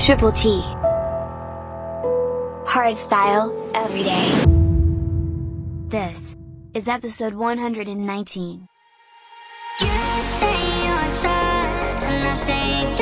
Triple T. Hard style, every day. This is episode 119. You say you're tired, and I say,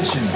attention.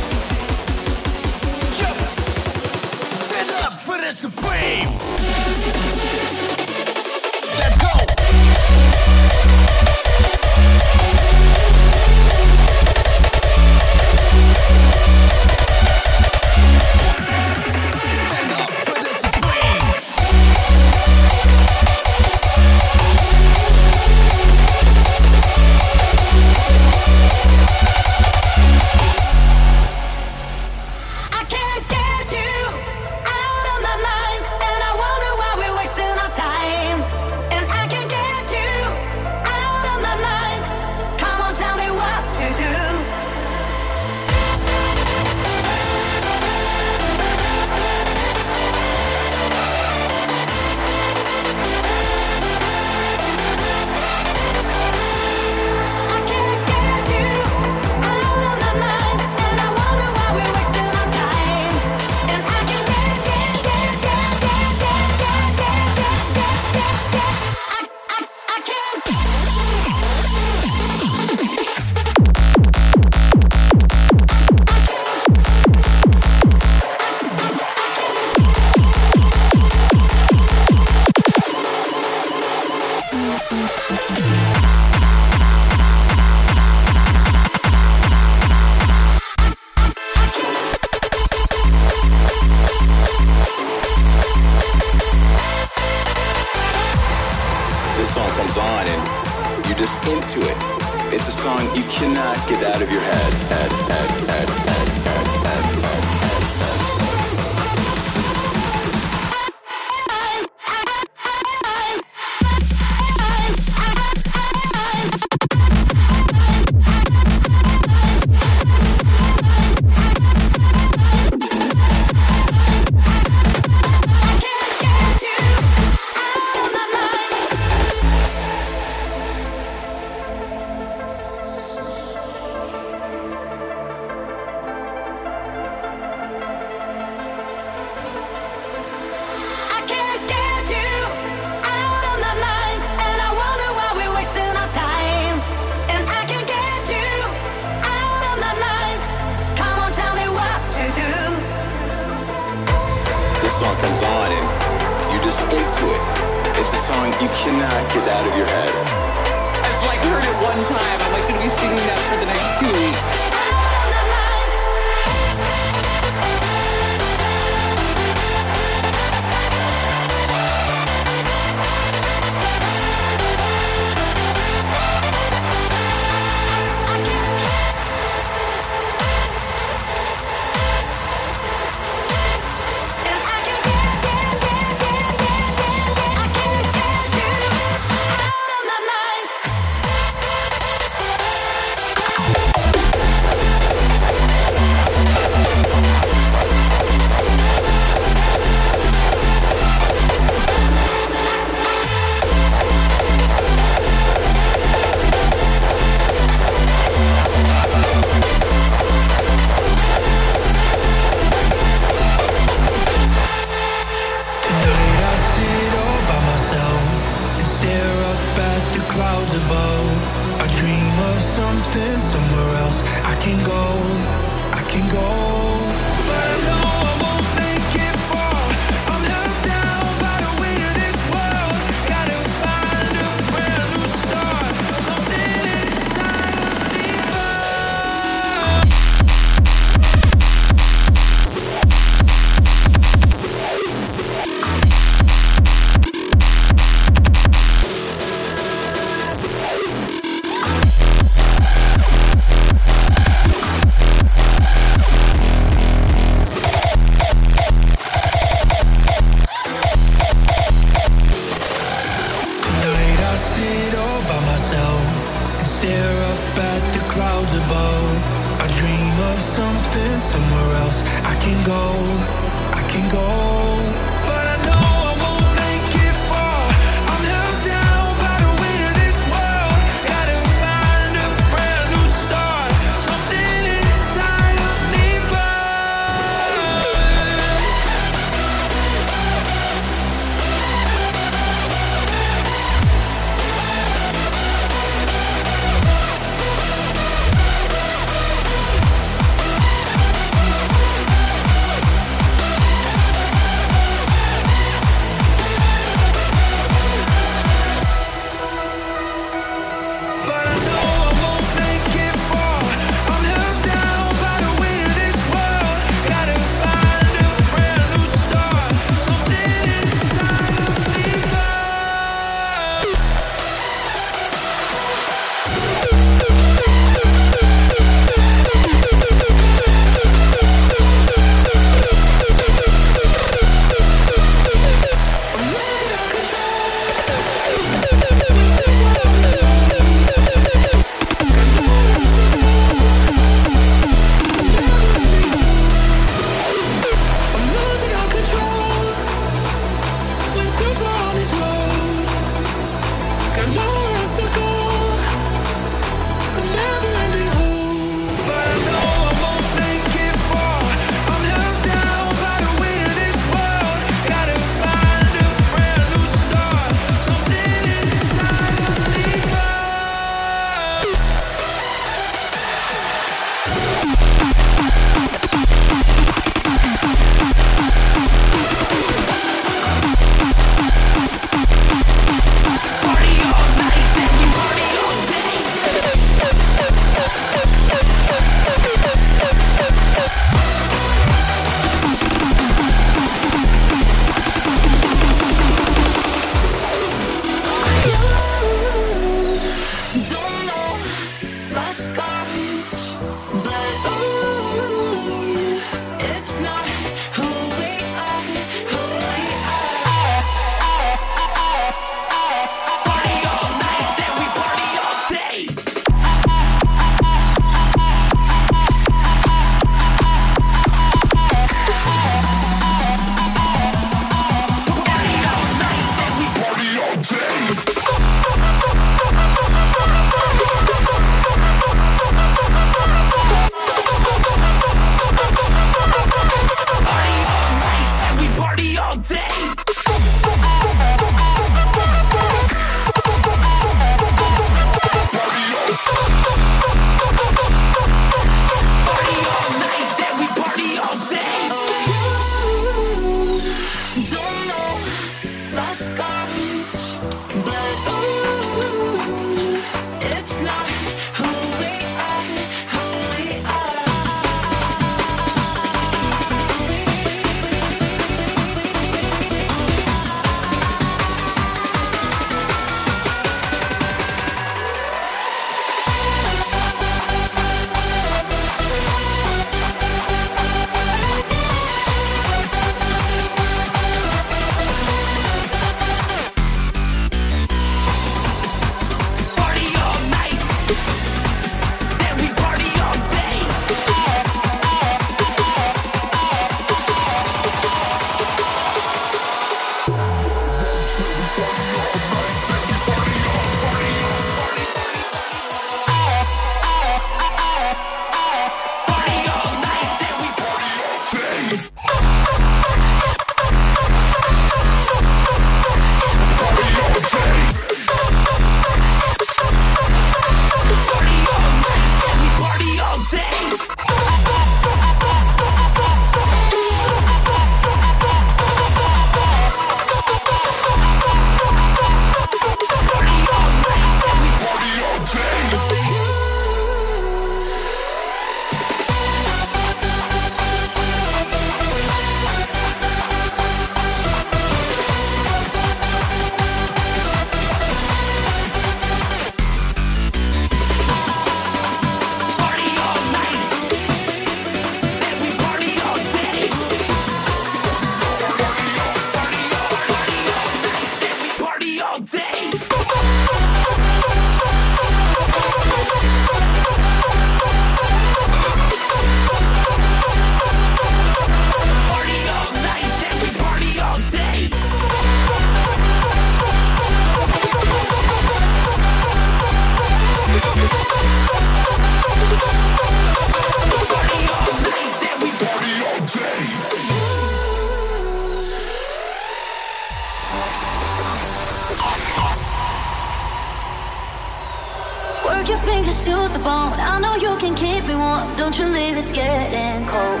don't you leave, it's getting cold.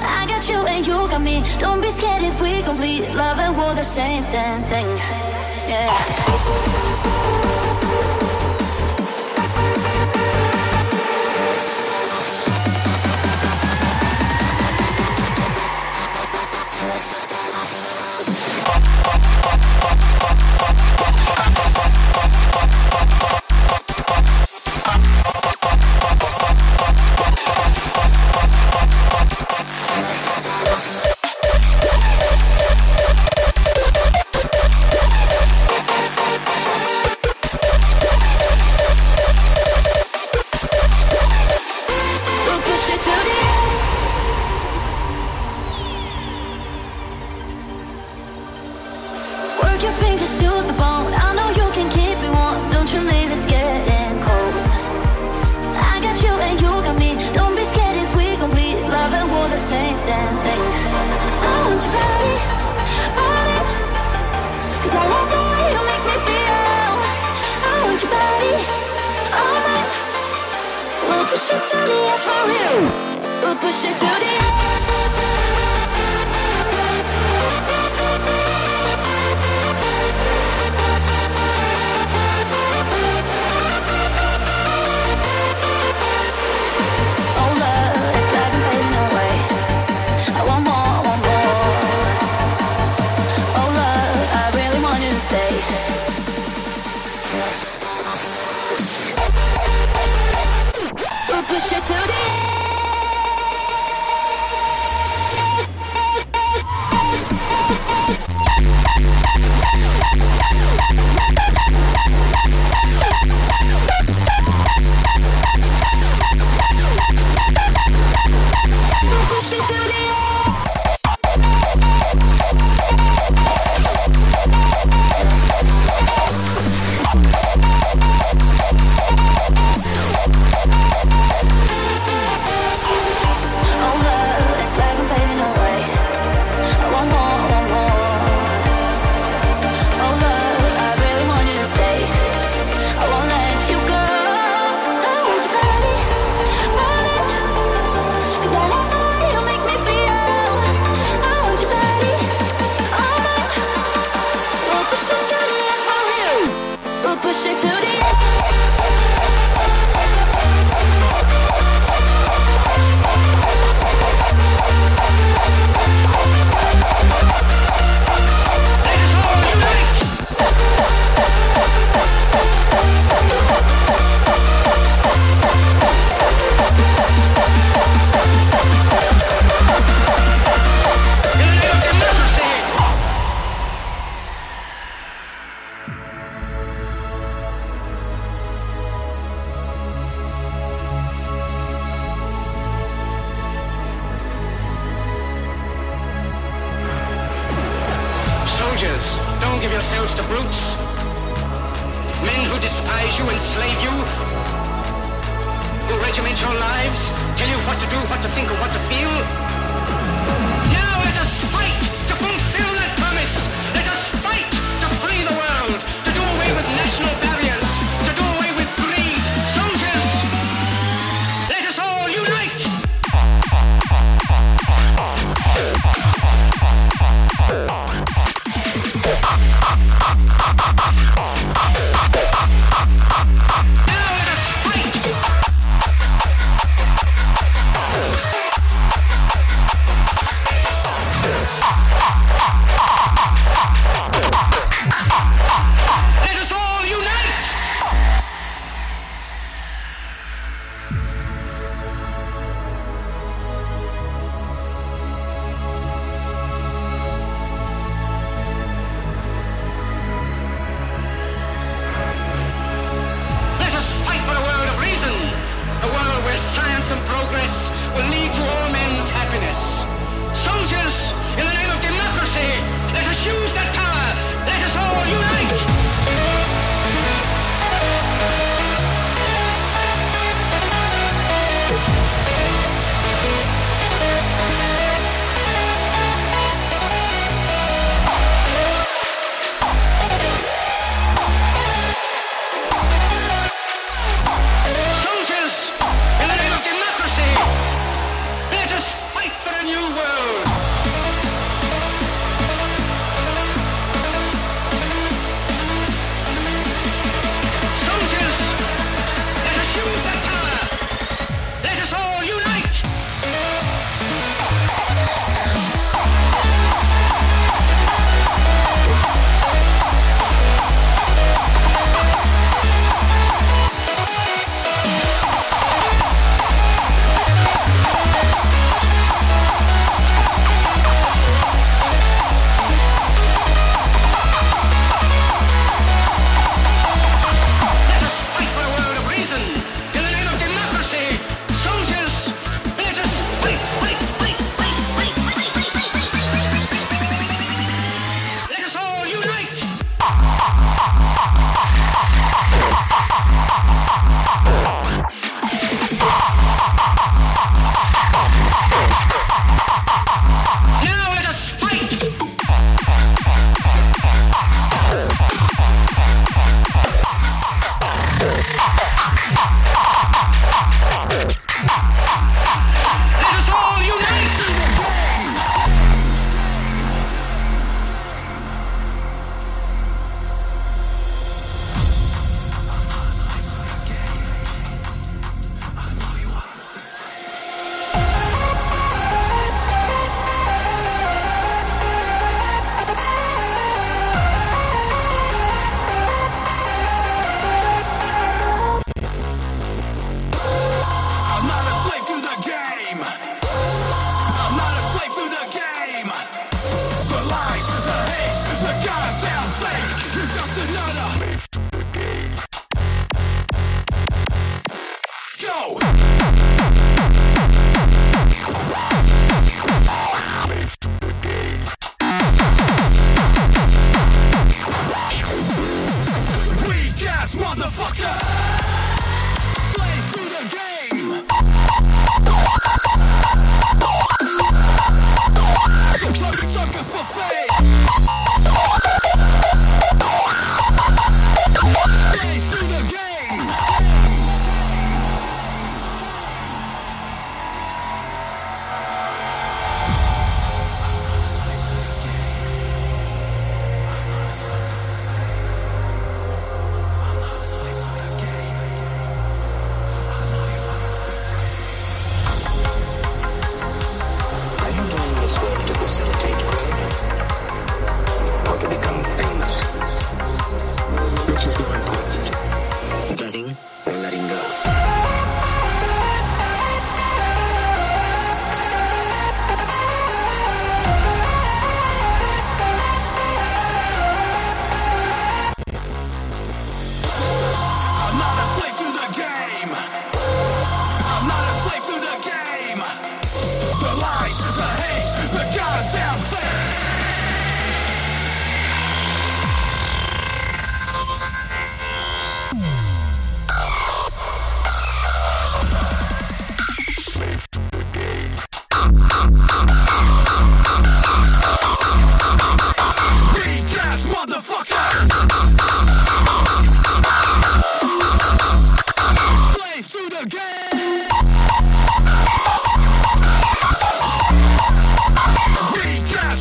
I got you and you got me, don't be scared if we complete love and war the same damn thing. Yeah. Think, or what to feel.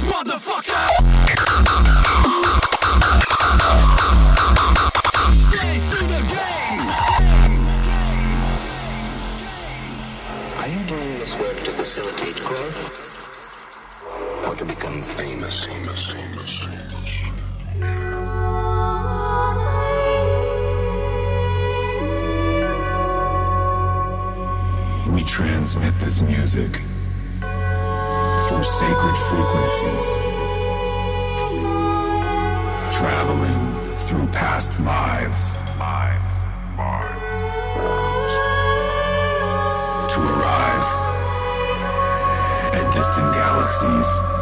Motherfucker. music through sacred frequencies, traveling through past lives, lives, lives, to arrive at distant galaxies.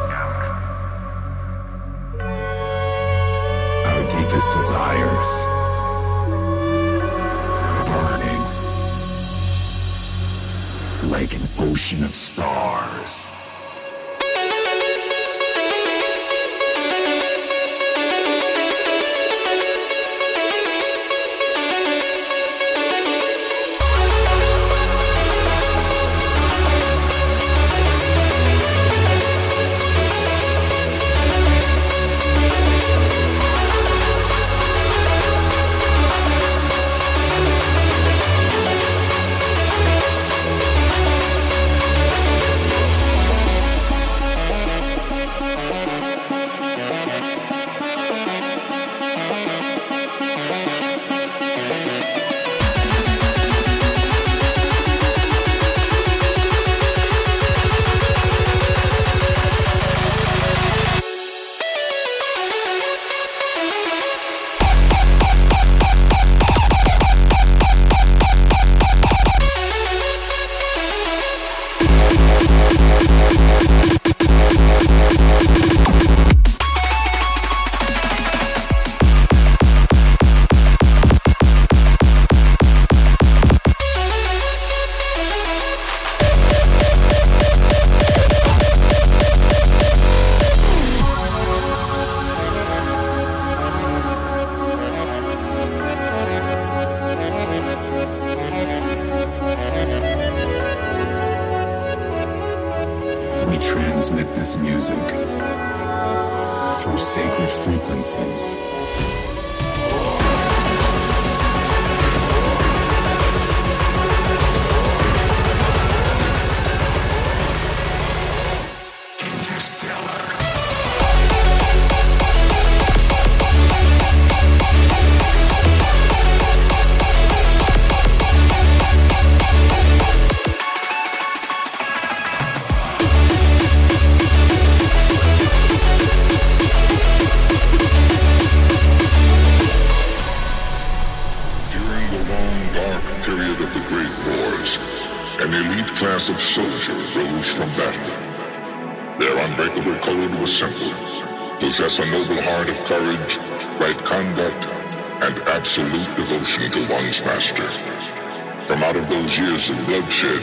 years of bloodshed,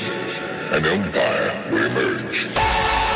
an empire will emerge.